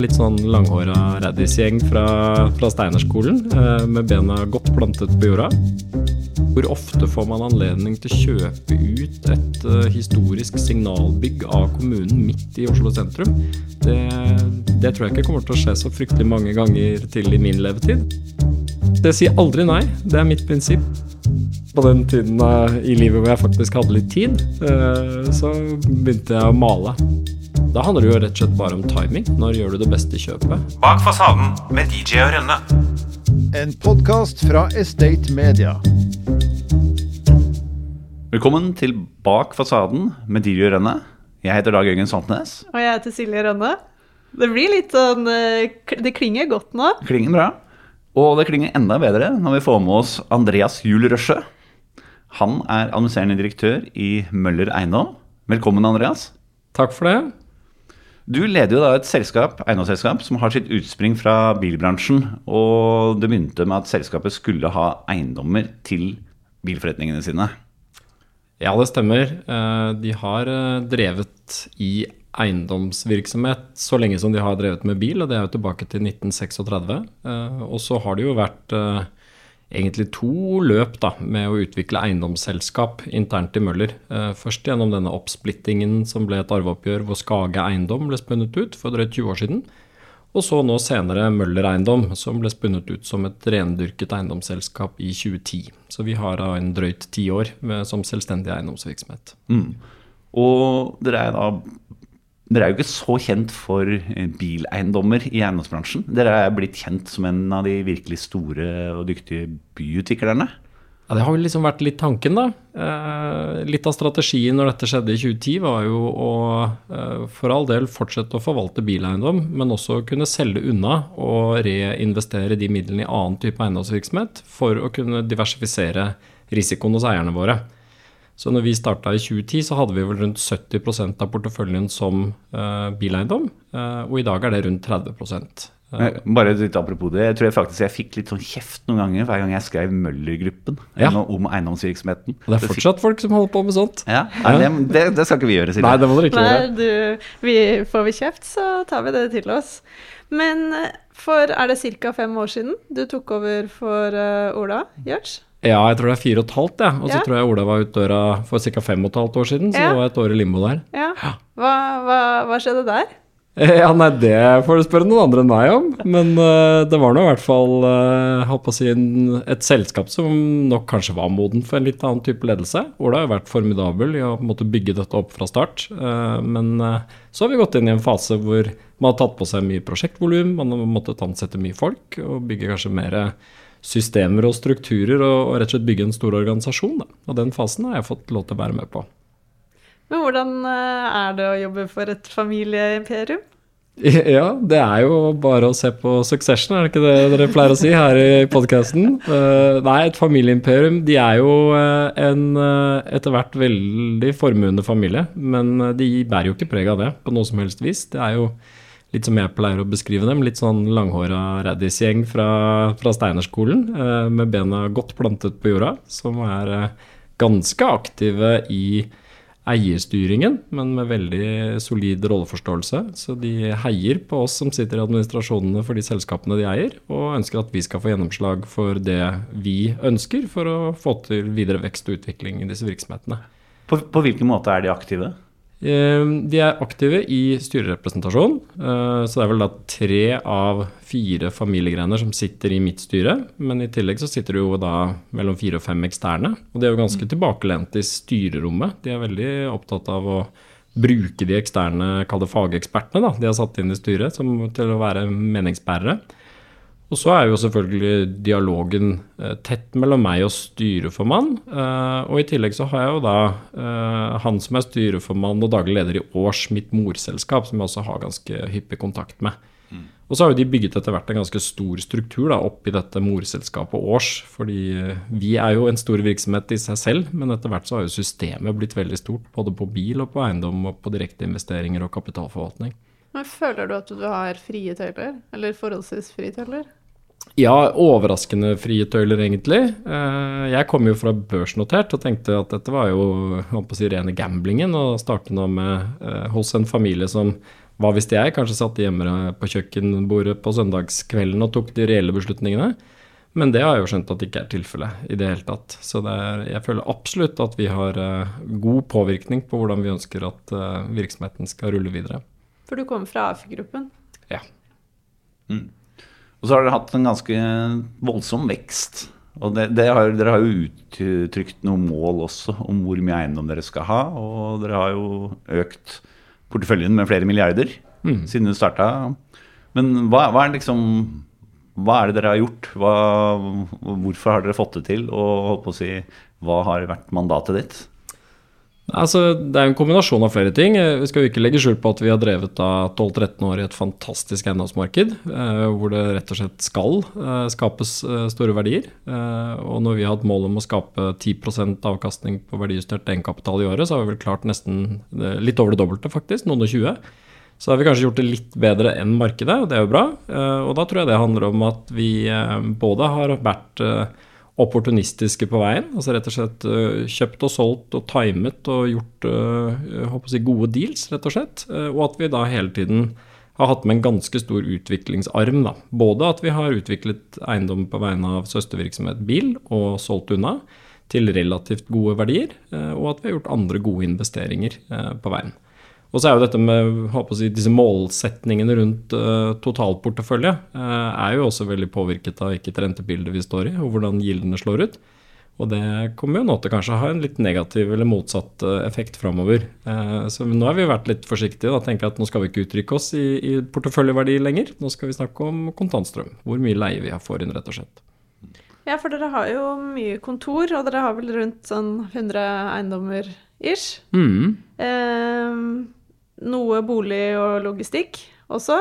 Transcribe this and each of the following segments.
Litt sånn langhåra raddisgjeng fra, fra Steinerskolen, eh, med bena godt plantet på jorda. Hvor ofte får man anledning til å kjøpe ut et uh, historisk signalbygg av kommunen midt i Oslo sentrum? Det, det, tror jeg ikke kommer til å skje så fryktelig mange ganger til i min levetid. Det sier aldri nei. Det er mitt prinsipp. På den tiden uh, i livet hvor jeg faktisk hadde litt tid, så begynte jeg å male. Da handler det jo rett og slett bare om timing. Når gjør du det beste kjøpet? Bak fasaden med DJ og Rønne. En podkast fra Estate Media. Velkommen til Bak fasaden med Dirjo Rønne. Jeg heter Dag Jørgen Santnes. Og jeg heter Silje Rønne. Det blir litt sånn eh, Det klinger godt nå. Klinger bra. Og det klinger enda bedre når vi får med oss Andreas Juel Røsje. Han er administrerende direktør i Møller Eiendom. Velkommen, Andreas. Takk for det. Du leder jo da et selskap, eiendomsselskap som har sitt utspring fra bilbransjen. Og det begynte med at selskapet skulle ha eiendommer til bilforretningene sine. Ja, det stemmer. Eh, de har eh, drevet i eiendomsvirksomhet så lenge som de har drevet med bil, og det er jo tilbake til 1936. Eh, og så har det jo vært egentlig to løp da, med å utvikle eiendomsselskap internt i Møller. Først gjennom denne oppsplittingen som ble et arveoppgjør hvor Skage Eiendom ble spunnet ut for drøyt 20 år siden. Og så nå senere Møller Eiendom, som ble spunnet ut som et rendyrket eiendomsselskap i 2010. Så vi har da en drøyt ti år med, som selvstendig eiendomsvirksomhet. Mm. Og dere er da dere er jo ikke så kjent for eh, bileiendommer i eiendomsbransjen. Dere er blitt kjent som en av de virkelig store og dyktige byutviklerne. Ja, Det har vel liksom vært litt tanken, da. Eh, litt av strategien når dette skjedde i 2010, var jo å eh, for all del fortsette å forvalte bileiendom, men også kunne selge unna og reinvestere de midlene i annen type eiendomsvirksomhet for å kunne diversifisere risikoen hos eierne våre. Så når vi starta i 2010, så hadde vi vel rundt 70% av porteføljen som uh, bileiendom, uh, og i dag er det rundt 30 bare litt apropos det, jeg tror jeg faktisk jeg fikk litt sånn kjeft noen ganger hver gang jeg skrev Møller-gruppen ja. om eiendomsvirksomheten. Og det er fortsatt folk som holder på med sånt. Ja, Nei, det, det, skal ikke vi gjøre, Silje. Nei, det må dere ikke Nei, gjøre. Du, vi, får vi kjeft, så tar vi det til oss. Men eh, for er det ca. fem år siden du tok over for uh, Ola Gjørts? Ja, jeg tror det er fire og et halvt, ja. Og så ja. tror jeg Ola var ute døra for ca. fem og et halvt år siden, så det var et år i limbo der. Ja. Hva, hva, hva skjedde der? Ja, nei, det får du spørre noen andre enn meg om. Men uh, det var nå i hvert fall uh, si en, et selskap som nok kanskje var moden for en litt annen type ledelse. Ola har vært formidabel i å måtte bygge dette opp fra start. Uh, men så har vi gått inn i en fase hvor man har tatt på seg mye prosjektvolum, man har måttet ansette mye folk og bygge kanskje mer systemer og strukturer og, og rett og slett bygge en stor organisasjon. Da. Og den fasen har jeg fått lov til å være med på. Men hvordan er det å jobbe for et familieimperium? Ja, det er jo bare å se på Succession, er det ikke det dere pleier å si her i podkasten? Eh, nei, et familieimperium, de er jo uh, en etter hvert veldig formuende familie. Men de bærer jo ikke preg av det på noe som helst vis. Det er jo litt som jeg pleier å beskrive dem, litt sånn langhåra raddisgjeng fra, fra Steinerskolen med bena godt plantet på jorda, som er ganske aktive i eierstyringen, men med veldig solid rolleforståelse. Så de heier på oss som sitter i administrasjonene for de selskapene de eier, og ønsker at vi skal få gjennomslag for det vi ønsker for å få til videre vekst og utvikling i disse virksomhetene. På, på hvilken måte er de aktive? Ehm, de er aktive i styrerepresentasjon. Eh, så det er vel da tre av fire familiegrener som sitter i mitt styre. Men i tillegg så sitter det jo da mellom fire og fem eksterne. Og de er jo ganske tilbakelente tilbakelent i styrerommet. De er veldig opptatt av å bruke de eksterne, kall det fagekspertene, da, de har satt inn i styret som, til å være meningsbærere. Og så er jo selvfølgelig dialogen eh, tett mellom meg og styreformann. Eh, og i tillegg så har jeg jo da eh, han som er styreformann og daglig leder i Års, mitt morselskap, som jeg også har ganske hyppig kontakt med. Mm. Og så har jo de bygget etter hvert en ganske stor struktur da, opp i dette morselskapet Års. Fordi vi er jo en stor virksomhet i seg selv, men etter hvert så har jo systemet blitt veldig stort. Både på bil og på eiendom og på direkteinvesteringer og kapitalforvaltning. Men Føler du at du har frie tøyler, eller forholdsvis frie tøyler? Ja, overraskende frie tøyler, egentlig. Eh, jeg kom jo fra børsnotert og tenkte at dette var jo å si, rene gamblingen å starte nå med eh, hos en familie som hva visste jeg, kanskje satt hjemme på kjøkkenbordet på søndagskvelden og tok de reelle beslutningene. Men det har jeg jo skjønt at det ikke er tilfellet i det hele tatt. Så det er, jeg føler absolutt at vi har eh, god påvirkning på hvordan vi ønsker at virksomheten skal rulle videre. For du kommer fra AFI-gruppen. Ja. Og så har dere hatt en ganske voldsom vekst. Og det, det har, dere har jo uttrykt noen mål også om hvor mye eiendom dere skal ha. Og dere har jo økt porteføljen med flere milliarder siden du starta. Men hva, hva er liksom hva er det dere har gjort? Hva, hvorfor har dere fått det til? Og holdt på å si, hva har vært mandatet ditt? Altså, det er en kombinasjon av flere ting. Vi skal jo ikke legge skjul på at vi har drevet av 12-13 år i et fantastisk eiendomsmarked, eh, hvor det rett og slett skal eh, skapes eh, store verdier. Eh, og når vi har hatt mål om å skape 10% avkastning på verdijustert egenkapital i året, så har vi vel klart nesten eh, litt over det dobbelte, faktisk. Noen og 20. Så har vi kanskje gjort det litt bedre enn markedet, og det er jo bra. Eh, Og da tror jeg det handler om at vi eh, både har vært eh, opportunistiske på veien, altså rett og slett eh, kjøpt og solgt og timet og gjort eh, jeg håper å si gode deals, rett og slett. Eh, Og at vi da hele tiden har hatt med en ganske stor utviklingsarm. Da. Både at vi har utviklet eiendom på vegne av søstervirksomhet Bil og solgt unna til relativt gode verdier, eh, og at vi har gjort andre gode investeringer eh, på veien. Og så er jo dette med si, disse målsetningene rundt uh, totalportefølje uh, er jo også veldig påvirket av hvilket rentebilde vi står i, og hvordan gildene slår ut. Og det kommer jo nå til kanskje å ha en litt negativ eller motsatt uh, effekt framover. Så nå har vi vært litt forsiktige. og tenker at nå skal vi ikke uttrykke oss i, i porteføljeverdi lenger. Nå skal vi snakke om kontantstrøm. Hvor mye leie vi har får inn, rett og slett. Ja, for dere har jo mye kontor, og dere har vel rundt sånn 100 eiendommer ish. Mm. Eh, noe bolig og logistikk også.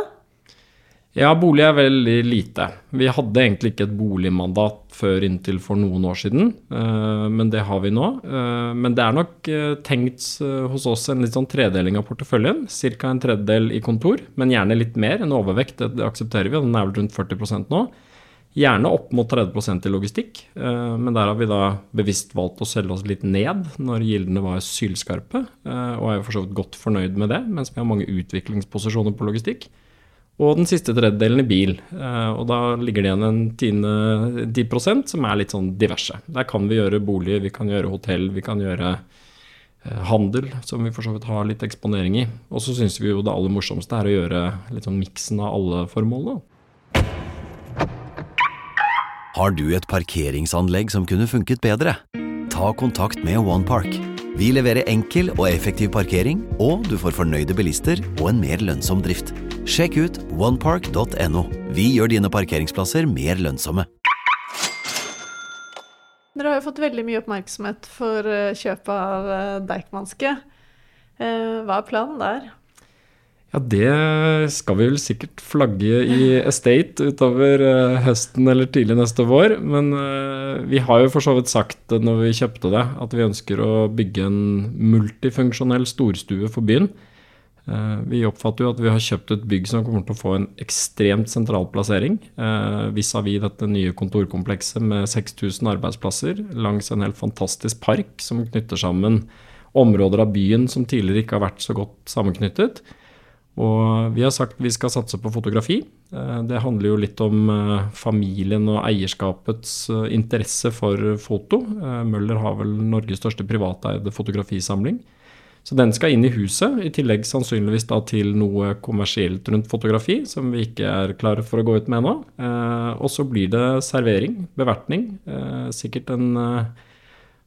Ja, bolig er veldig lite. Vi hadde egentlig ikke et boligmandat før inntil for noen år siden, eh, men det har vi nå. Eh, men det er nok eh, tenkt hos oss en litt sånn tredeling av porteføljen. Ca. en tredjedel i kontor, men gjerne litt mer. En overvekt, det aksepterer vi, og den er vel rundt 40% nå. Gjerne opp mot 30% i logistikk, eh, men der har vi da bevisst valgt å selge oss litt ned når gildene var sylskarpe, eh, og er jo for så vidt godt fornøyd med det, mens vi har mange utviklingsposisjoner på logistikk. Og den siste tredjedelen i bil. eh, Og da ligger det igjen en tiende 10 som er litt sånn diverse. Der kan vi gjøre bolig, vi kan gjøre hotell, vi kan gjøre handel, som vi for så vidt har litt eksponering i. Og så syns vi jo det aller morsomste er å gjøre litt sånn miksen av alle formålene. Har du et parkeringsanlegg som kunne funket bedre? Ta kontakt med OnePark. Vi leverer enkel og effektiv parkering, og du får fornøyde bilister og en mer lønnsom drift. Sjekk ut onepark.no. Vi gjør dine parkeringsplasser mer lønnsomme. Dere har jo fått veldig mye oppmerksomhet for eh, kjøpet av eh, Deichmanske. Eh, Hva er planen der? Ja, det skal vi vel sikkert flagge i Estate utover eh, høsten eller tidlig neste vår. Men eh, vi har jo for så vidt sagt det når vi kjøpte det, at vi ønsker å bygge en multifunksjonell storstue for byen. Eh, vi oppfatter jo at vi har kjøpt et bygg som kommer til å få en ekstremt sentral plassering vis-à-vis dette nye kontorkomplekset med 6000 arbeidsplasser langs en helt fantastisk park som knytter sammen områder av byen som tidligere ikke har vært så godt sammenknyttet. Og vi har sagt vi skal satse på fotografi. Eh, Det handler jo litt om eh, familien og eierskapets eh, interesse for foto. Møller har vel Norges største privateide fotografisamling. Så den skal inn i huset, i tillegg sannsynligvis til noe kommersielt rundt fotografi, som vi ikke er klare for å gå ut med ennå. Og så blir det servering, bevertning. Sikkert en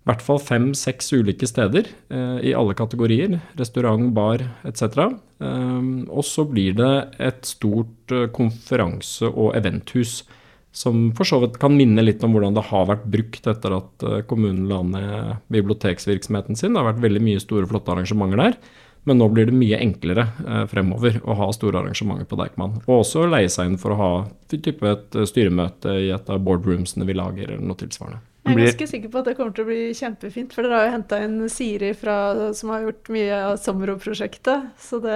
i hvert fall fem-seks ulike steder eh, i alle kategorier. Restaurant, bar etc. Um, og så blir det et stort eh, konferanse- og eventhus. Som for så vidt kan minne litt om hvordan det har vært brukt etter at eh, kommunen la ned biblioteksvirksomheten sin. Det har vært veldig mye store, flotte arrangementer der. Men nå blir det mye enklere fremover å ha store arrangementer på Deichman. Og også leie seg inn for å ha type et styremøte i et av boardroomsene vi lager, eller noe tilsvarende. Jeg er ganske sikker på at det kommer til å bli kjempefint, for dere har jo henta inn Siri fra, som har gjort mye av Somro-prosjektet, så det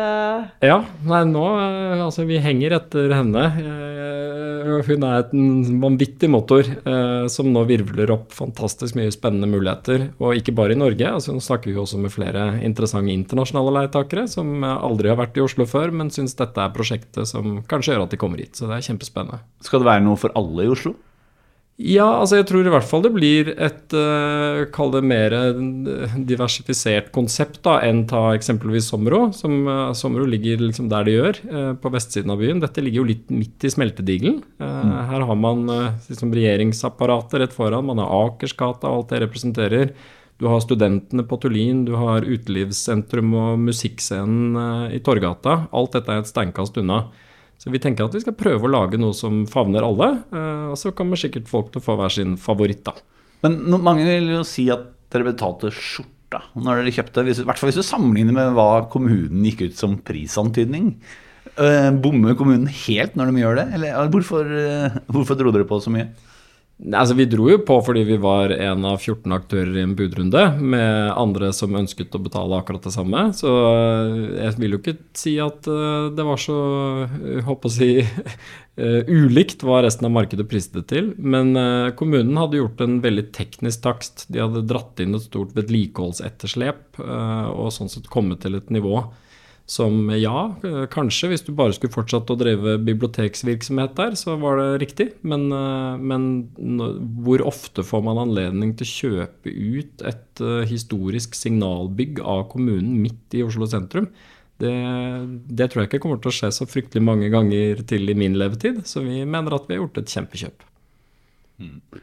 Ja, nei, nå eh, Altså, vi henger etter henne. Eh, Hun er et- en vanvittig motor eh, som nå virvler opp fantastisk mye spennende muligheter. Og ikke bare i Norge. altså Nå snakker vi også med flere interessante internasjonale leietakere som aldri har vært i Oslo før, men syns dette er prosjektet som kanskje gjør at de kommer hit. Så det er kjempespennende. Skal det være noe for alle i Oslo? Ja, altså jeg tror i hvert fall det blir et uh, Kall det mer diversifisert konsept da, enn ta eksempelvis Somro. Som, uh, Somro ligger liksom der det gjør, uh, på vestsiden av byen. Dette ligger jo litt midt i smeltedigelen. Mm. Her har man liksom regjeringsapparatet rett foran. Man har Akersgata og alt det representerer. Du har studentene på Tullin, du har utelivssentrum og musikkscenen i Torgata. Alt dette er et steinkast unna. Så vi tenker at vi skal prøve å lage noe som favner alle. eh, Og så kommer sikkert folk til å få hver sin favoritt, da. Men no, mange vil jo si at dere betalte skjorta når dere kjøpte. Hvis, I hvert fall hvis du sammenligner med hva kommunen gikk ut som prisantydning. Uh, bommer kommunen helt når de gjør det? Eller hvorfor, uh, hvorfor dro dere på så mye? Altså Vi dro jo på fordi vi var en av 14 aktører i en budrunde med andre som ønsket å betale akkurat det samme. Så eh, jeg vil jo ikke si at eh, det var så håper å si eh, ulikt hva resten av markedet priste det til. Men eh, kommunen hadde gjort en veldig teknisk takst. De hadde dratt inn et stort vedlikeholdsetterslep eh, og sånn sett kommet til et nivå som ja, kanskje hvis du bare skulle fortsatt å drive biblioteksvirksomhet der, så var det riktig. Men, eh, men hvor ofte får man anledning til å kjøpe ut et eh, historisk signalbygg av kommunen midt i Oslo sentrum? Det, det tror jeg ikke kommer til å skje så fryktelig mange ganger til i min levetid. Så vi mener at vi har gjort et kjempekjøp.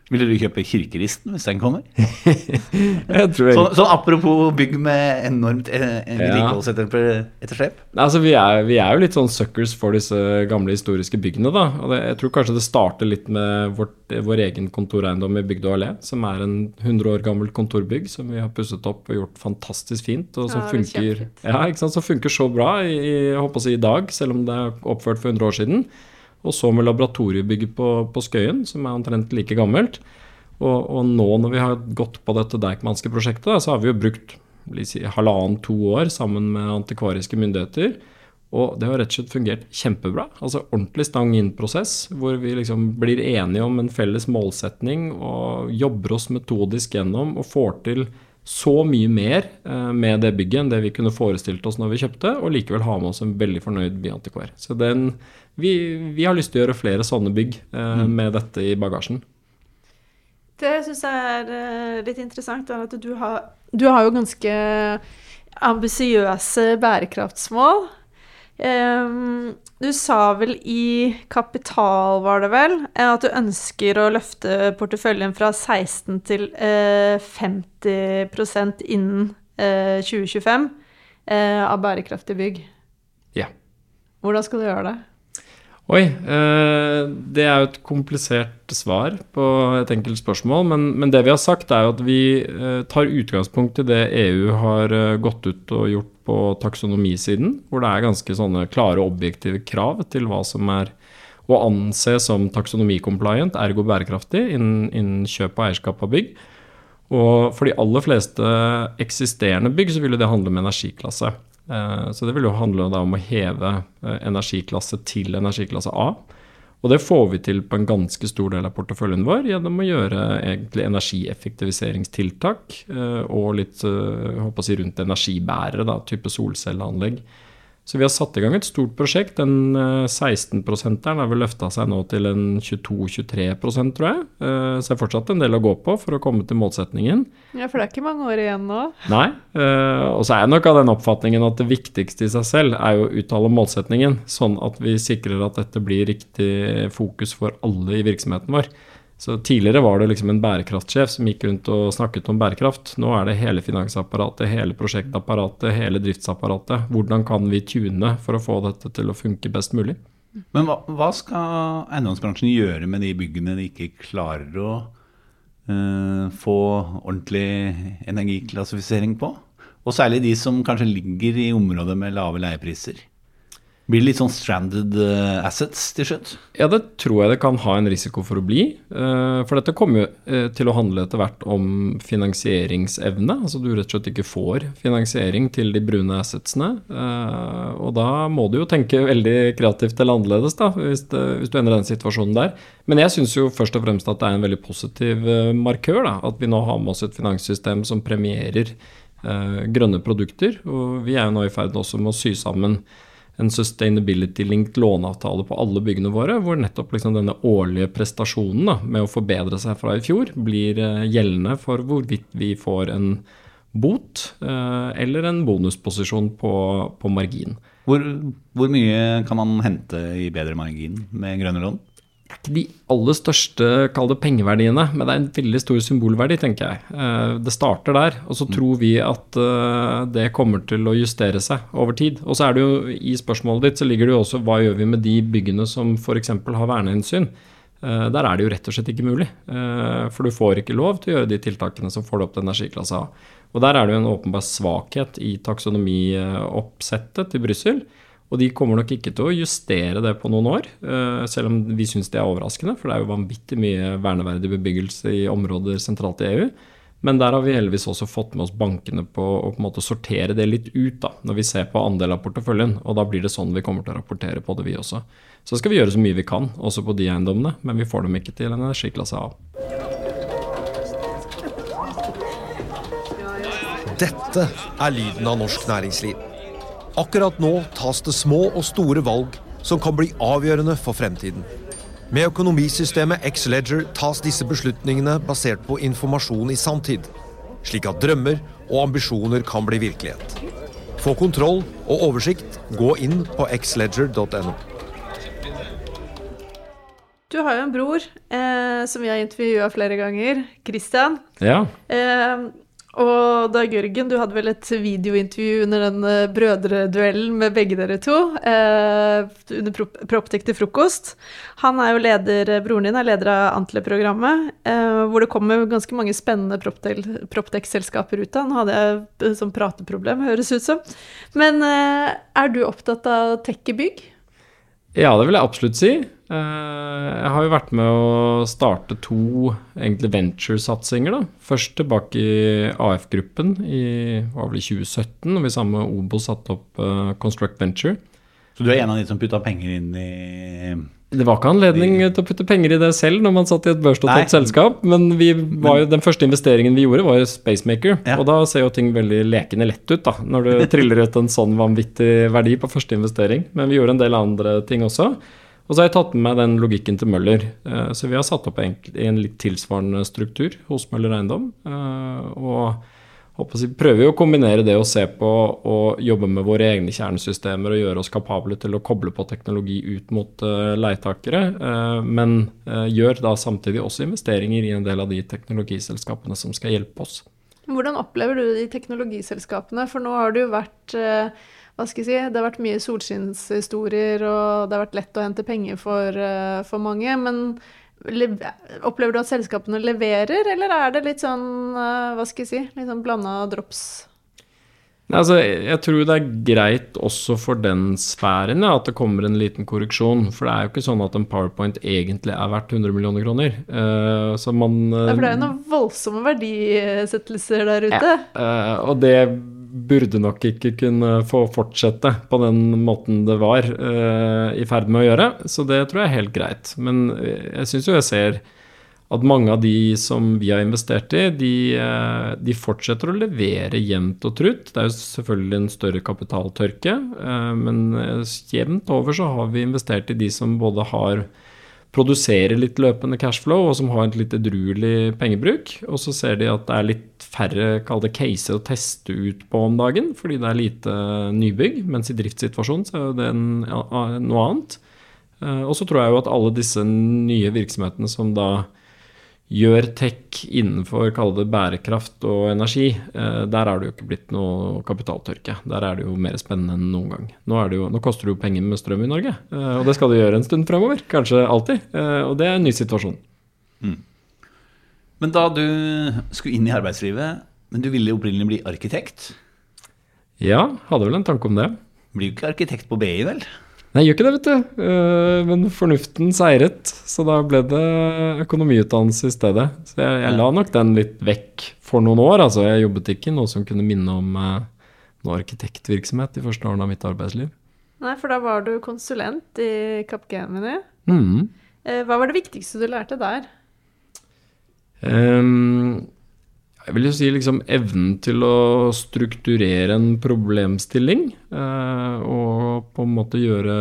Ville du kjøpe Kirkeristen hvis den kommer? Jeg tror jeg, Sånn, så apropos bygg med enormt eh, Ja. vedlikeholdsetterslep. Altså, vi, vi er jo litt sånn suckers for disse gamle historiske byggene. da, og det, Jeg tror kanskje det starter litt med vårt, vår egen kontoreiendom i Bygdø allé, som er en 100 år gammelt kontorbygg som vi har pusset opp og gjort fantastisk fint. og som Ja, er funker, ja, ikke sant, som funker så bra i, i, jeg håper å si, i dag, selv om det er oppført for 100 år siden. Og så med laboratoriebygget på, på Skøyen, som er omtrent like gammelt. Og, og nå når vi har gått på dette Deichmanske prosjektet, så har vi jo brukt si, halvannen-to år sammen med antikvariske myndigheter. Og det har rett og slett fungert kjempebra. Altså ordentlig stang inn-prosess, hvor vi liksom blir enige om en felles målsetning og jobber oss metodisk gjennom og får til så mye mer eh, med det bygget enn det vi kunne forestilt oss når vi kjøpte, og likevel ha med oss en veldig fornøyd byantikvar. Så den, vi, vi har lyst til å gjøre flere sånne bygg eh, med dette i bagasjen. Det syns jeg er eh, litt interessant, er at du har, du har jo ganske ambisiøse bærekraftsmål. Du sa vel i Kapital, var det vel, eh, at du ønsker å løfte porteføljen fra 16 til eh, 50 innen eh, 2025 eh, av bærekraftige bygg. Ja. Hvordan skal du gjøre det? Oi, eh, det er jo et komplisert svar på et enkelt spørsmål, men, men det vi har sagt er jo at vi eh, tar utgangspunkt i det EU har eh, gått ut og gjort på taksonomisiden, hvor det er ganske sånne klare objektive krav til hva som er å anse som taksonomi-compliant, ergo bærekraftig, innen, innen kjøp og eierskap av bygg. Og for de aller fleste eksisterende bygg så vil jo det handle om energiklasse. Eh, Så det vil jo handle om å heve eh, energiklasse til energiklasse A. Og det får vi til på en ganske stor del av porteføljen vår gjennom å gjøre energieffektiviseringstiltak eh, og litt jeg håper å si rundt energibærere, da, type solcelleanlegg. Så vi har satt i gang et stort prosjekt. Den eh, 16-prosenteren har vel løfta seg nå til en 22-23% tror jeg. Eh, Så det er fortsatt en del å gå på for å komme til målsetningen. Ja, For det er ikke mange år igjen nå. Nei. eh, og så er jeg nok av den oppfatningen at det viktigste i seg selv er jo å uttale målsetningen, sånn at vi sikrer at dette blir riktig fokus for alle i virksomheten vår. Så Tidligere var det liksom en bærekraftsjef som gikk rundt og snakket om bærekraft. Nå er det hele finansapparatet, hele prosjektapparatet, hele driftsapparatet. Hvordan kan vi tune for å få dette til å funke best mulig? Men hva, hva skal eiendomsbransjen gjøre med de byggene de ikke klarer å uh, få ordentlig energiklassifisering på? Og særlig de som kanskje ligger i områder med lave leiepriser. Blir det litt sånn stranded eh, assets til slutt? Ja, det tror jeg det kan ha en risiko for å bli. eh, For dette kommer jo eh, til å handle etter hvert om finansieringsevne. Altså du rett og slett ikke får finansiering til de brune assetsene. Og da må du jo tenke veldig kreativt eller annerledes, da, hvis, det, hvis du endrer den situasjonen der. Men jeg syns jo først og fremst at det er en veldig positiv markør. da, At vi nå har med oss et finanssystem som premierer grønne produkter. Og vi er jo nå i ferd også med å sy sammen en sustainability-linked låneavtale på alle byggene våre, hvor nettopp liksom denne årlige prestasjonen da, med å forbedre seg fra i fjor blir eh, gjeldende for hvorvidt vi får en bot eh, eller en bonusposisjon på, på margin. Hvor, hvor mye kan man hente i bedre margin med grønne lån? Er ikke de aller største kall det pengeverdiene, men det er en veldig stor symbolverdi, tenker jeg. Eh, Det starter der, og så tror vi at eh, det kommer til å justere seg over tid. Og så er det jo i spørsmålet ditt så ligger det jo også hva gjør vi med de byggene som f.eks. har vernehensyn. Eh, Der er det jo rett og slett ikke mulig. For du får ikke lov til å gjøre de tiltakene som får det opp til energiklasse A. Og der er det jo en åpenbar svakhet i taksonomioppsettet til Brussel. Og de kommer nok ikke til å justere det på noen år, eh, selv om vi syns det er overraskende. For det er jo vanvittig mye verneverdig bebyggelse i områder sentralt i EU. Men der har vi heldigvis også fått med oss bankene på å på en måte sortere det litt ut, da, når vi ser på andel av porteføljen. Og da blir det sånn vi kommer til å rapportere på det, vi også. Så skal vi gjøre så mye vi kan, også på de eiendommene, men vi får dem ikke til en energiklasse A. Dette er lyden av norsk næringsliv. Akkurat nå tas det små og store valg som kan bli avgjørende for fremtiden. Med økonomisystemet X-Ledger tas disse beslutningene basert på informasjon i samtid, slik at drømmer og ambisjoner kan bli virkelighet. Få kontroll og oversikt, gå inn på xledger.no. Du har jo en bror eh, som vi har intervjua flere ganger, Christian. Ja, Eh, og Dag Jørgen, du hadde vel et videointervju under den eh, brødreduellen med begge dere to, eh, under Proptek til frokost. Han er jo leder, eh, broren din er leder av Antle-programmet, eh, hvor det kommer ganske mange spennende Proptek-selskaper ut av. Nå hadde jeg sånn prateproblem, høres ut som. Men eh, er du opptatt av tech i bygg? Ja, det vil jeg absolutt si. Eh, Jeg har jo vært med å starte to egentlig venture-satsinger. Først tilbake i AF-gruppen i var vel 2017, når vi sammen med Obo satte opp eh, Construct Venture. Så du er en av de som putta penger inn i Det var ikke anledning til å putte penger i det selv når man satt i et børsnotert selskap, men vi var jo, den første investeringen vi gjorde, var jo Spacemaker. Ja. Og da ser jo ting veldig lekende lett ut, da, når du triller ut en sånn vanvittig verdi på første investering. Men vi gjorde en del andre ting også. Og så har jeg tatt med den logikken til Møller. Eh, Så vi har satt opp en, litt tilsvarende struktur hos Møller Eiendom. eh, Og å prøver å kombinere det å se på og jobbe med våre egne kjernesystemer og gjøre oss kapable til å koble på teknologi ut mot uh, leietakere, eh, men eh, gjør da samtidig også investeringer i en del av de teknologiselskapene som skal hjelpe oss. Hvordan opplever du de teknologiselskapene? For nå har jo vært eh, hva skal jeg si, det har vært mye solskinnshistorier, og det har vært lett å hente penger for, eh, for mange. Men opplever du at selskapene leverer, eller er det litt sånn, eh, hva skal jeg si, litt sånn blanda drops? Altså, jeg tror det er greit også for den sfæren ja, at det kommer en liten korreksjon. For det er jo ikke sånn at en powerpoint egentlig er verdt 100 millioner kroner. Uh, så man uh, Ja, for det er jo noen voldsomme verdisettelser der ute. Eh, og det burde nok ikke kunne få fortsette på den måten det var uh, i ferd med å gjøre. Så det tror jeg er helt greit. Men eh, jeg syns jo jeg ser at mange av de som vi har investert i, de, eh, de fortsetter å levere jevnt og trutt. Det er jo selvfølgelig en større kapitaltørke, men jevnt over så har vi investert i de som både har produserer litt løpende cashflow, og som har en litt edruelig pengebruk. Og så ser de at det er litt færre kalde caser å teste ut på om dagen, fordi det er lite nybygg. Mens i driftssituasjonen så er det en, noe annet. Eh, Og så tror jeg jo at alle disse nye virksomhetene som da gjør tech innenfor kall bærekraft og energi, eh, der er det jo ikke blitt noe kapitaltørke. Der er det jo mer spennende enn noen gang. Nå, jo, nå koster det jo penger med strøm i Norge, eh, og det skal det gjøre en stund fremover. Kanskje alltid. Og det er en ny situasjon. Men da du skulle inn i arbeidslivet, men du ville opprinnelig bli arkitekt Ja, hadde vel en tanke om det. Blir jo ikke arkitekt på BI, vel? Nei, gjør ikke det, vet du. Eh, men fornuften seiret, så da ble det økonomiutdannelse i stedet. Så jeg, jeg la nok den litt vekk for noen år. Altså, jeg jobbet ikke noe som kunne minne om eh, noe arkitektvirksomhet de første årene av mitt arbeidsliv. Nei, for da var du konsulent i Capgemini. Gemini. Mm. Hva var det viktigste du lærte der? Ehm, jeg vil jo si liksom evnen til å strukturere en problemstilling. eh, og på en måte gjøre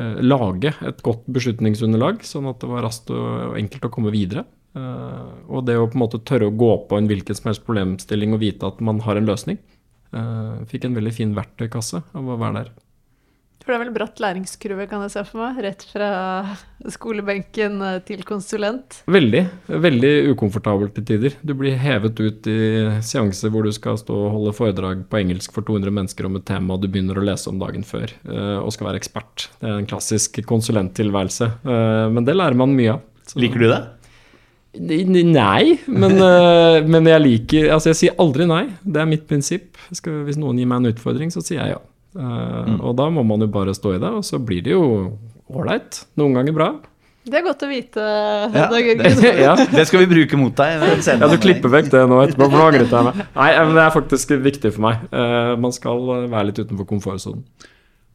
eh, Lage et godt beslutningsunderlag, sånn at det var raskt og, enkelt å komme videre. Eh, og det å på en måte tørre å gå på en hvilken som helst problemstilling og vite at man har en løsning. Fikk en veldig fin verktøykasse av å være der. For det er vel bratt læringskurve, kan jeg se for meg. Rett fra skolebenken eh, til konsulent. Veldig. Veldig ukomfortabelt til tider. Du blir hevet ut i seanser hvor du skal stå og holde foredrag på engelsk for 200 mennesker om et tema du begynner å lese om dagen før, eh, og skal være ekspert. Det er en klassisk konsulenttilværelse. Eh, Men det lærer man mye av. Så- Liker du det? Nei, men, men jeg liker Altså, jeg sier aldri nei. Det er mitt prinsipp. Hvis noen gir meg en utfordring, så sier jeg ja. Eh, Og da må man jo bare stå i det, og så blir det jo ålreit. Noen ganger bra. Det er godt å vite. Ja, det, ja. det skal vi bruke mot deg. senere Ja, du klipper vekk det nå etterpå, for angret jeg meg. Nei, men det er faktisk viktig for meg. Eh, man skal eh, være litt utenfor komfortsonen.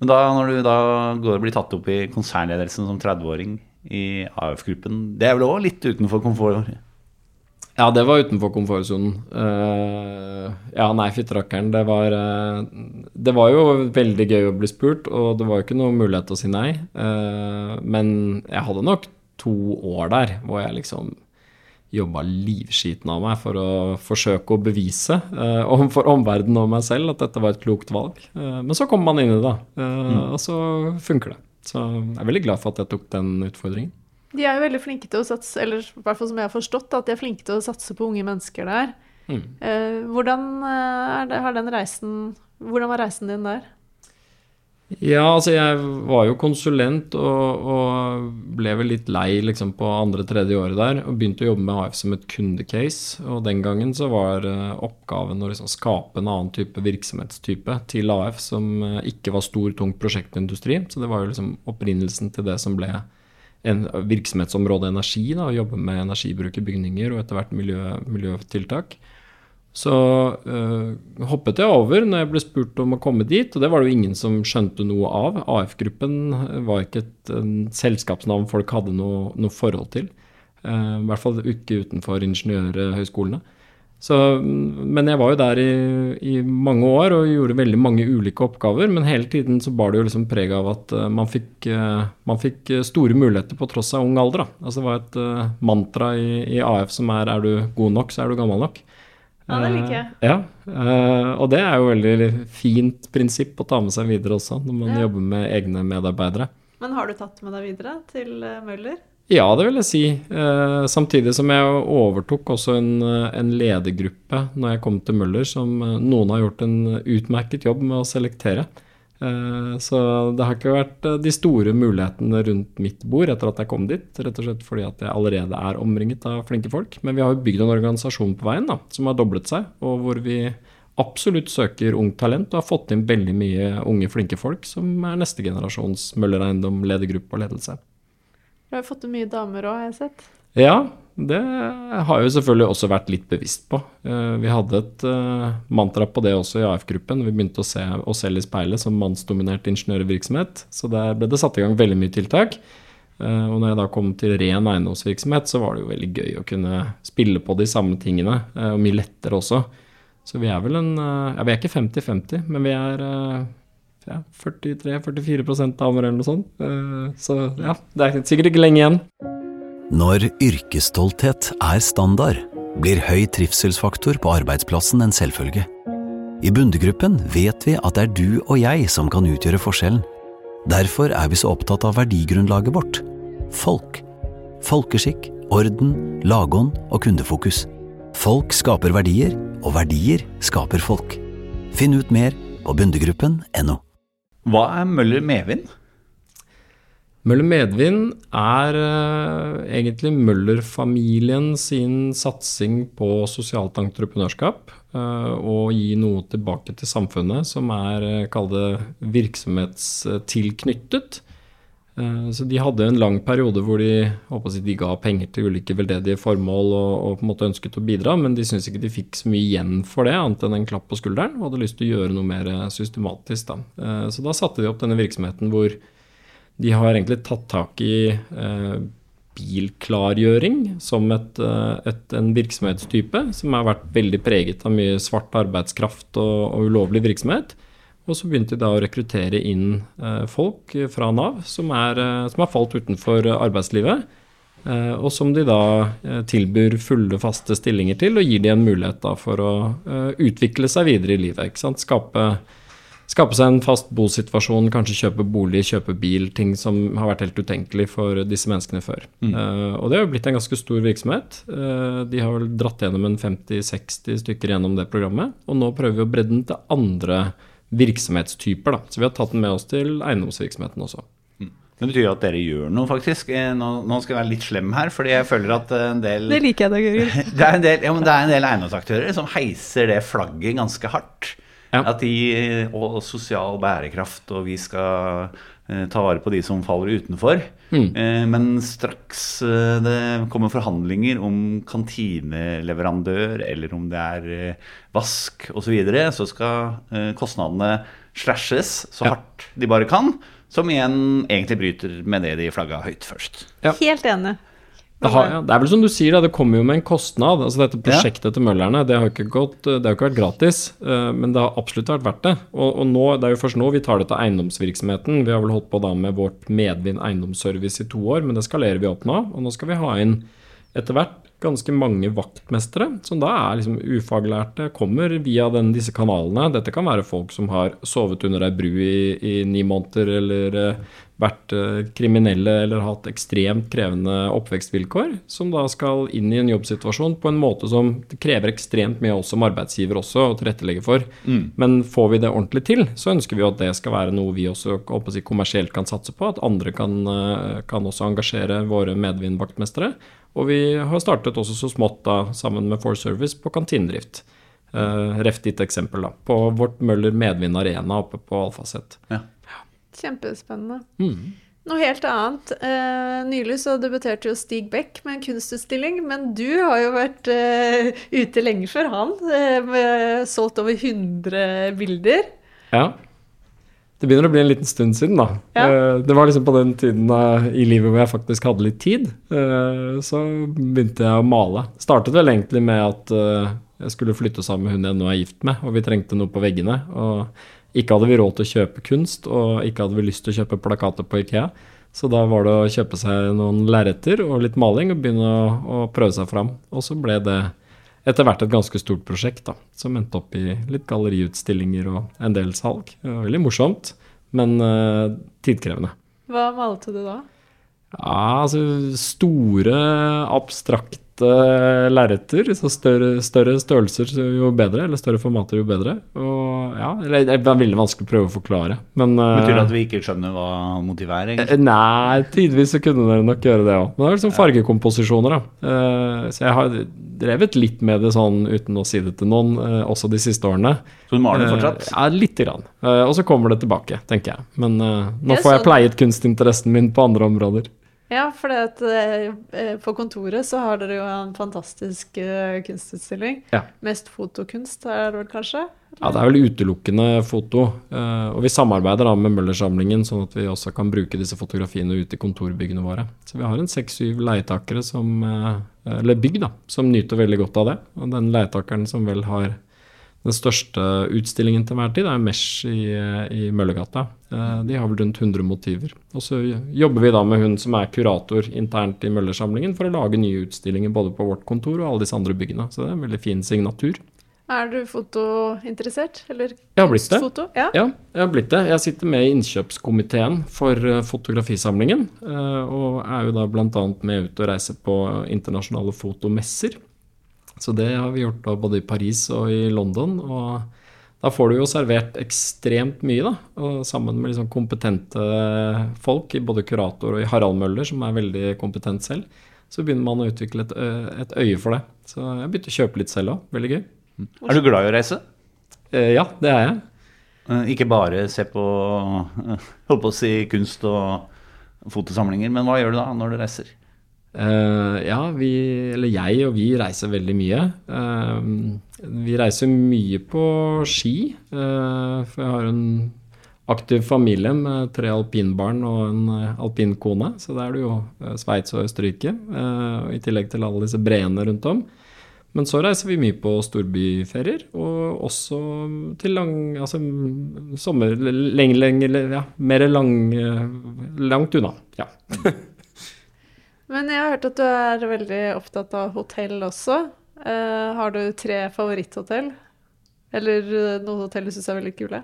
Men da, når du da går og blir tatt opp i konsernledelsen som 30-åring i AF-gruppen, det er vel òg litt utenfor komfort? Ja, det var utenfor komfortsonen. Uh, ja, nei, fytterakkeren. Det var eh, Det var jo veldig gøy å bli spurt, og det var jo ikke noe mulighet til å si nei. Uh, men jeg hadde nok to år der hvor jeg liksom jobba livskiten av meg for å forsøke å bevise uh, for omverdenen og meg selv at dette var et klokt valg. Men så kommer man inn i det, da. Mm. og så funker det. Så jeg er veldig glad for at jeg tok den utfordringen. De er jo veldig flinke til å satse, eller i hvert fall som jeg har forstått, at de er flinke til å satse på unge mennesker der. Mm. Eh, hvordan, eh, det, har den reisen, hvordan var reisen din der? Ja, altså jeg var jo konsulent og, og ble vel litt lei liksom på andre-tredje året der. Og begynte å jobbe med AF som et kundecase. Og den gangen så var eh, oppgaven å liksom skape en annen type virksomhetstype til AF som eh, ikke var stor, tung prosjektindustri. Så det var jo liksom opprinnelsen til det som ble en virksomhetsområde energi. da, Å jobbe med energibruk i bygninger og etter hvert miljø, miljøtiltak. Så øh, hoppet jeg over når jeg ble spurt om å komme dit, og det var det jo ingen som skjønte noe av. AF-gruppen var ikke et selskapsnavn folk hadde noe, noe forhold til. Uh, I hvert fall ikke utenfor ingeniørhøyskolene. Så, men jeg var jo der i, i mange år og gjorde veldig mange ulike oppgaver. Men hele tiden så bar det jo liksom preg av at eh, man fikk, eh, man fikk store muligheter på tross av ung alder. Da. Altså det var et eh, mantra i, i AF som er er du god nok, så er du gammel nok. Ja, det liker jeg. Eh, ja, eh, og det er jo veldig fint prinsipp å ta med seg videre også, når man Ja. jobber med egne medarbeidere. Men har du tatt med deg videre til eh, Møller? Ja, det vil jeg si. Eh, samtidig som jeg overtok også en, eh, en ledergruppe når jeg kom til Møller, som eh, noen har gjort en utmerket jobb med å selektere. Eh, så det har ikke vært eh, de store mulighetene rundt mitt bord etter at jeg kom dit, rett og slett fordi at jeg allerede er omringet av flinke folk. Men vi har jo bygd en organisasjon på veien da, som har doblet seg, og hvor vi absolutt søker ungt talent og har fått inn veldig mye unge, flinke folk som er neste generasjons Møller Eiendom ledergruppe og ledelse. Du har fått mye damer òg, har jeg sett. Ja, det har jeg jo selvfølgelig også vært litt bevisst på. Eh, Vi hadde et eh, mantra på det også i AF-gruppen. Vi begynte å se oss selv i speilet som mannsdominert ingeniørvirksomhet. Så der ble det satt i gang veldig mye tiltak. Eh, Og når jeg da kom til ren eiendomsvirksomhet, så var det jo veldig gøy å kunne spille på de samme tingene. Og mye lettere også. Så vi er vel en Ja, vi er ikke 50-50, men vi er ja, 43-44 damer eller noe sånt. Eh, Så ja, det er sikkert ikke lenge igjen. Når yrkesstolthet er standard, blir høy trivselsfaktor på arbeidsplassen en selvfølge. I Bundegruppen vet vi at det er du og jeg som kan utgjøre forskjellen. Derfor er vi så opptatt av verdigrunnlaget vårt folk. Folkeskikk, orden, lagånd og kundefokus. Folk skaper verdier, og verdier skaper folk. Finn ut mer på bundegruppen.no. Hva er Møller Medvind? Møller Medvind er uh, egentlig Møller-familien sin satsing på sosialt entreprenørskap. Uh, og gi noe tilbake til samfunnet som er, uh, virksomhetstilknyttet. Eh, Så de hadde en lang periode hvor de, å de ga penger til ulike veldedige formål og, og på en måte ønsket å bidra, men de syntes ikke de fikk så mye igjen for det, annet enn en klapp på skulderen, og hadde lyst til å gjøre noe mer eh, systematisk. Da. Eh, Så da satte de opp denne virksomheten hvor de har egentlig tatt tak i bilklargjøring som et, et, en virksomhetstype som har vært veldig preget av mye svart arbeidskraft og, og ulovlig virksomhet. Og så begynte de da å rekruttere inn eh, folk fra Nav som, er, eh, som har falt utenfor arbeidslivet. Eh, og som de da tilbyr fulle, faste stillinger til, og gir de en mulighet for å utvikle seg videre i livet. Skape, skape seg en fast bosituasjon, kanskje kjøpe bolig, kjøpe bil. Ting som har vært helt utenkelig for disse menneskene før. Eh, og det har jo blitt en ganske stor virksomhet. Eh, de har vel dratt gjennom en 50-60 stykker gjennom det programmet. Og nå prøver vi å bredde den til andre virksomhetstyper. Da. Så vi har tatt den med oss til eiendomsvirksomheten også. Det betyr jo at dere gjør noe, faktisk. Eh, Nå, nå skal jeg være litt slem her, fordi jeg føler at eh, en del Det liker jeg da, Gøril. det er en del, ja, det er en del eiendomsaktører som heiser det flagget ganske hardt. Ja. At de Og sosial bærekraft, og vi skal eh, ta vare på de som faller utenfor. Mm. Eh, men straks eh, det kommer forhandlinger om kantineleverandør, eller om det er vask osv., så, videre, så skal kostnadene slashes så Ja. hardt de bare kan. Som igjen egentlig bryter med det de flagga høyt først. Ja. Helt enig. Det, har, ja, det er vel som du sier, det kommer jo med en kostnad. altså Dette prosjektet til Møllerne det har gått, det har jo ikke vært gratis, eh, men det har absolutt vært verdt det. Og, og nå, Det er jo først nå vi tar det til eiendomsvirksomheten. Vi har vel holdt på da med vårt Medvind eiendomsservice i to år, men det skalerer vi opp nå. Og nå skal vi ha inn etter hvert ganske mange vaktmestere, som da er liksom ufaglærte, kommer via den, disse kanalene. Dette kan være folk som har sovet under ei bru i, i ni måneder, eller eh, vært eh, kriminelle eller hatt ekstremt krevende oppvekstvilkår, som da skal inn i en jobbsituasjon på en måte som krever ekstremt mye av oss som arbeidsgiver også å tilrettelegge for. Men får vi det ordentlig til, så ønsker vi jo at det skal være noe vi også si, kommersielt kan satse på, at andre kan, eh, kan også engasjere våre medvindvaktmestere. Og vi har startet også så smått da, sammen med For Service på kantinedrift. Uh, reft ditt eksempel, da. På vårt Møller Medvind Arena oppe på Alfaset. Kjempespennende. Mm. Noe helt annet. Eh, nylig så debuterte jo Stig Beck med en kunstutstilling, men du har jo vært eh, ute lenge før han. Eh, med solgt over 100 bilder. Ja. Det begynner å bli en liten stund siden, da. Ja. Eh, Det var liksom på den tiden i livet hvor jeg faktisk hadde litt tid. eh, Så begynte jeg å male. Startet vel egentlig med at jeg skulle flytte sammen med hun jeg nå er gift med, og vi trengte noe på veggene. Og ikke hadde vi råd til å kjøpe kunst, og ikke hadde vi lyst til å kjøpe plakater på Ikea. Så da var det å kjøpe seg noen lerreter og litt maling og begynne å, å prøve seg fram. Og så ble det etter hvert et ganske stort prosjekt, da, som endte opp i litt galleriutstillinger og en del salg. Det var veldig morsomt, men uh, tidkrevende. Hva malte du da? Ja, altså store, abstrakte lerreter. Så større, større størrelser jo bedre, eller større formater jo bedre. Og ja, eller det er veldig vanskelig å prøve å forklare, men eh, Betyr det at vi ikke skjønner hva motivet er? egentlig? Eh, Nei, tidvis så kunne dere nok gjøre det òg. Men det er liksom fargekomposisjoner, da. Eh, så jeg har drevet litt med det sånn uten å si det til noen, også de siste årene. Så du maler fortsatt? Ja, lite grann. Eh, og så kommer det tilbake, tenker jeg. Men nå får jeg pleiet kunstinteressen min på andre områder. Ja, for det at, eh, på kontoret så har dere jo en fantastisk eh, kunstutstilling. Ja. Mest fotokunst er det vel kanskje? Ja, det er vel utelukkende foto. eh, og vi samarbeider da med Møllersamlingen, sånn at vi også kan bruke disse fotografiene ute i kontorbyggene våre. Så vi har en seks-syv leietakere som eh, Eller bygg, da, som nyter veldig godt av det. Og den leietakeren som vel har den største utstillingen til hver tid, er Mesh i, eh, i Møllergata. Eh, De har vel rundt 100 motiver. Og så jobber vi da med hun som er kurator internt i Møllersamlingen for å lage nye utstillinger både på vårt kontor og alle disse andre byggene. Så det er en veldig fin signatur. Er du fotointeressert? Eller Jeg har blitt det. Foto? Ja. Ja, jeg har blitt det. Jeg sitter med i innkjøpskomiteen for eh, fotografisamlingen. Og er jo da bl.a. med ut og reiser på internasjonale fotomesser. Så det har vi gjort da både i Paris og i London. Og da får du jo servert ekstremt mye, da. Og sammen med liksom kompetente folk, i både kurator og i Harald Møller, som er veldig kompetent selv, så begynner man å utvikle et, et øye for det. Så jeg begynte å kjøpe litt selv òg. Veldig gøy. Er du glad i å reise? Eh, Ja, det er jeg. Eh, Ikke bare se på eh, holdt på å si kunst og fotosamlinger. Men hva gjør du da når du reiser? Eh, ja, vi, eller jeg og vi reiser veldig mye. Uh, vi reiser mye på ski, Uh, for jeg har en aktiv familie med tre alpinbarn og en alpinkone. Så da er det jo Sveits og Østerrike, i tillegg til alle disse breene rundt om. Men så reiser vi mye på storbyferier, og også til lang, altså, sommer, lenge, lenge, ja, mer lang, langt unna. Ja. Men jeg har hørt at du er veldig opptatt av hotell også. Uh, har du tre favoritthotell? Eller eh, noen hotell du syns er veldig kule?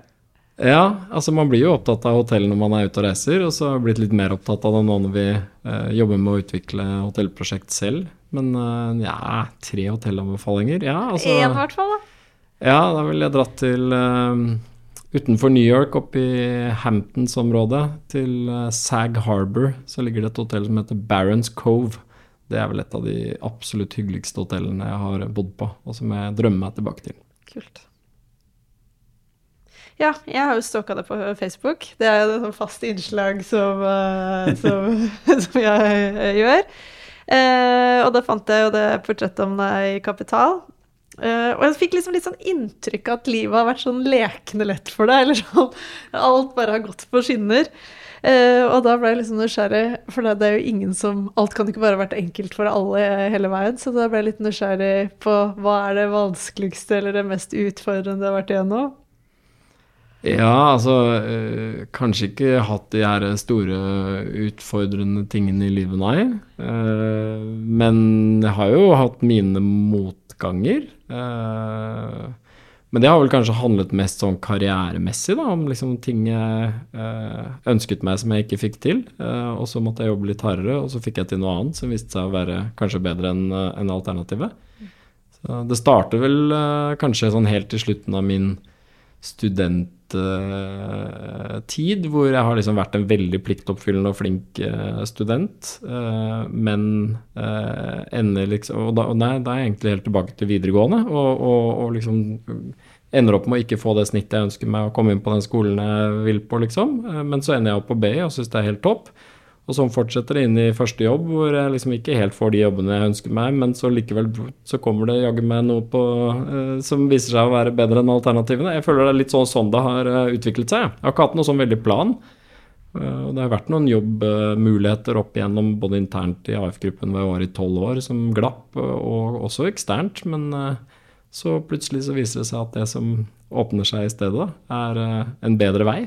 Ja, altså man blir jo opptatt av hotell når man er ute og reiser, og så har jeg blitt litt mer opptatt av det nå når vi eh, jobber med å utvikle hotellprosjekt selv. Men eh, ja, tre hotellanbefalinger? Ja, altså Én, i hvert fall. da. Ja, da ville jeg dratt til eh, utenfor New York, oppe i Hamptons-området, til eh, Sag Harbor. Så ligger det et hotell som heter Barons Cove. Det er vel et av de absolutt hyggeligste hotellene jeg har bodd på, og som jeg drømmer meg tilbake til. Kult. Ja, jeg har jo stalka det på Facebook. Det er jo et sånt fast innslag som, eh, som, som jeg eh, gjør. Eh, og da fant jeg jo det portrettet om deg i Kapital. Eh, og jeg fikk liksom litt sånn inntrykk av at livet har vært sånn lekende lett for deg. Eller sånn Alt bare har gått på skinner. Uh, og da ble jeg liksom nysgjerrig, for det, det er jo ingen som Alt kan ikke bare ha vært enkelt for alle hele veien. Så da ble jeg litt nysgjerrig på hva er det vanskeligste eller det mest utfordrende du har vært igjennom? Ja, altså øh, Kanskje ikke hatt de her store utfordrende tingene i livet, nei. Uh, men jeg har jo hatt mine motganger. Uh, men det har vel kanskje handlet mest sånn karrieremessig, da, om liksom ting jeg uh, ønsket meg som jeg ikke fikk til. og så måtte jeg jobbe litt hardere, og så fikk jeg til noe annet som viste seg å være kanskje bedre enn en alternativet. Det starter vel kanskje sånn helt til slutten av min student tid, hvor jeg har liksom vært en veldig pliktoppfyllende og flink uh, student. Uh, men uh, ender liksom Og da, og da, er jeg egentlig helt tilbake til videregående, og, og, og, liksom ender opp med å ikke få det snittet jeg ønsker meg, å komme inn på den skolen jeg vil på, liksom. men så ender jeg opp på BI og syns det er helt topp. Og sånn fortsetter det inn i første jobb, hvor jeg liksom ikke helt får de jobbene jeg ønsker meg, men så likevel så kommer det jaggu meg noe på uh, som viser seg å være bedre enn alternativene. Jeg føler det er litt sånn sånn det har uh, utviklet seg. Jeg har ikke hatt noe sånn veldig plan. Uh, det har vært noen jobbmuligheter opp igjennom både internt i AF-gruppen hvor jeg var i tolv år, som glapp, og også eksternt. Men så plutselig så viser det seg at det som åpner seg i stedet, er en bedre vei.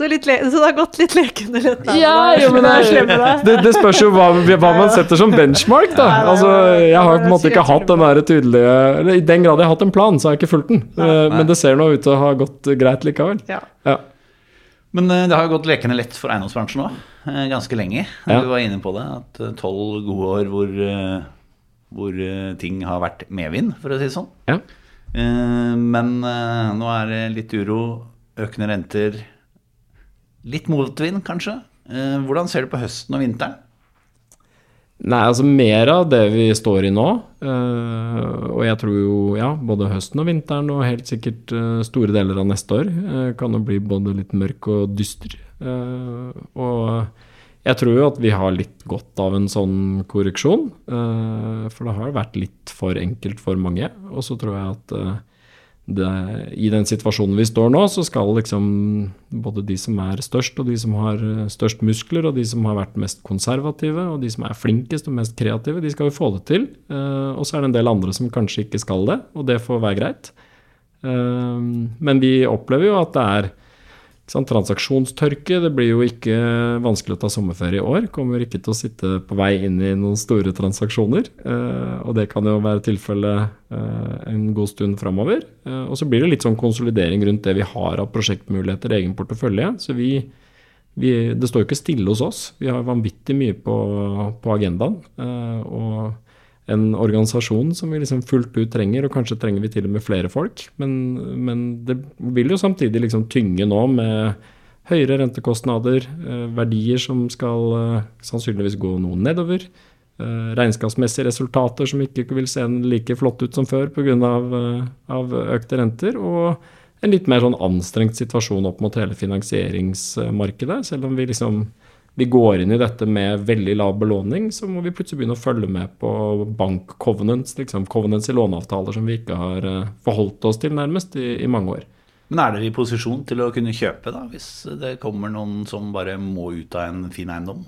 Så, så, det har gått litt lekende lett der? Ja, jo, men det, det, det, spørs jo hva, hva, man setter som benchmark, da. Altså, jeg har på en måte ikke hatt den der tydelige eller I den grad jeg har hatt en plan, så har jeg ikke fulgt den. Nei. Men det ser nå ut til å ha gått greit likevel. Ja. ja. Men det har jo gått lekende lett for eiendomsbransjen òg, ganske lenge. Du var inne på det, at tolv gode år hvor, hvor ting har vært medvind, for å si det sånn. Ja. Men nå er det litt uro, økende renter Litt motvind, kanskje. Eh, hvordan ser du på høsten og vinteren? Nei, altså mer av det vi står i nå. Eh, og jeg tror jo, ja, både høsten og vinteren og helt sikkert eh, store deler av neste år kan jo bli både litt mørk og dyster. og jeg tror jo at vi har litt godt av en sånn korreksjon. for det har vært litt for enkelt for mange. Og så tror jeg at det, i den situasjonen vi står nå, så skal liksom både de som er størst, og de som har eh, størst muskler, og de som har vært mest konservative, og de som er flinkest og mest kreative, de skal jo få det til. Uh, og så er det en del andre som kanskje ikke skal det, og det får være greit. Uh, men vi opplever jo at det er Sånn, transaksjonstørke. Det blir jo ikke vanskelig å ta sommerferie i år. Kommer ikke til å sitte på vei inn i noen store transaksjoner. Eh, og det kan jo være tilfellet eh, en god stund framover. Eh, og så blir det litt sånn konsolidering rundt det vi har av prosjektmuligheter i egen portefølje. Så vi, vi, det står jo ikke stille hos oss. Vi har vanvittig mye på, på agendaen. Eh, og en organisasjon som vi liksom fullt ut trenger, og kanskje trenger vi til og med flere folk. Men, men det vil jo samtidig liksom tynge nå med høyere rentekostnader, eh, verdier som skal eh, sannsynligvis gå noe nedover. Eh, regnskapsmessige resultater som ikke vil se like flott ut som før pga. Av, av økte renter. Og en litt mer sånn anstrengt situasjon opp mot hele finansieringsmarkedet. Selv om vi liksom vi går inn i dette med veldig lav belåning, så må vi plutselig begynne å følge med på bank-covenants, liksom covenants i låneavtaler som vi ikke har eh, forholdt oss til nærmest i, i mange år. Men er dere i posisjon til å kunne kjøpe, da, hvis det kommer noen som bare må ut av en fin eiendom?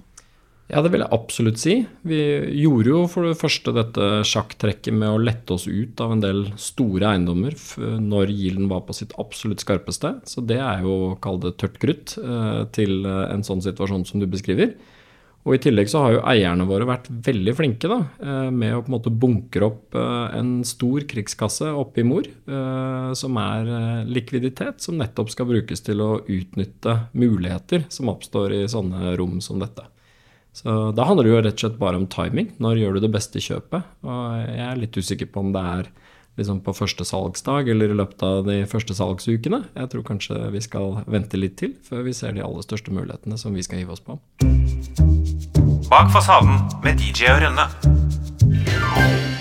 Ja, det vil jeg absolutt si. Vi gjorde jo for det første dette sjakktrekket med å lette oss ut av en del store eiendommer når gilden var på sitt absolutt skarpeste. Så det er jo å kalle det tørt krutt eh, til eh, en sånn situasjon som du beskriver. Og i tillegg så har jo eierne våre vært veldig flinke da, eh, med å på en måte bunkre opp en stor krigskasse oppi mor, som er likviditet, som nettopp skal brukes til å utnytte muligheter som oppstår i sånne rom som dette. Så da handler det jo rett og slett bare om timing. Når gjør du det beste kjøpet? Og jeg er litt usikker på om det er liksom på første salgsdag eller i løpet av de første salgsukene. Jeg tror kanskje vi skal vente litt til før vi ser de aller største mulighetene som vi skal hive oss på. Bak fasaden med DJ og Rønne.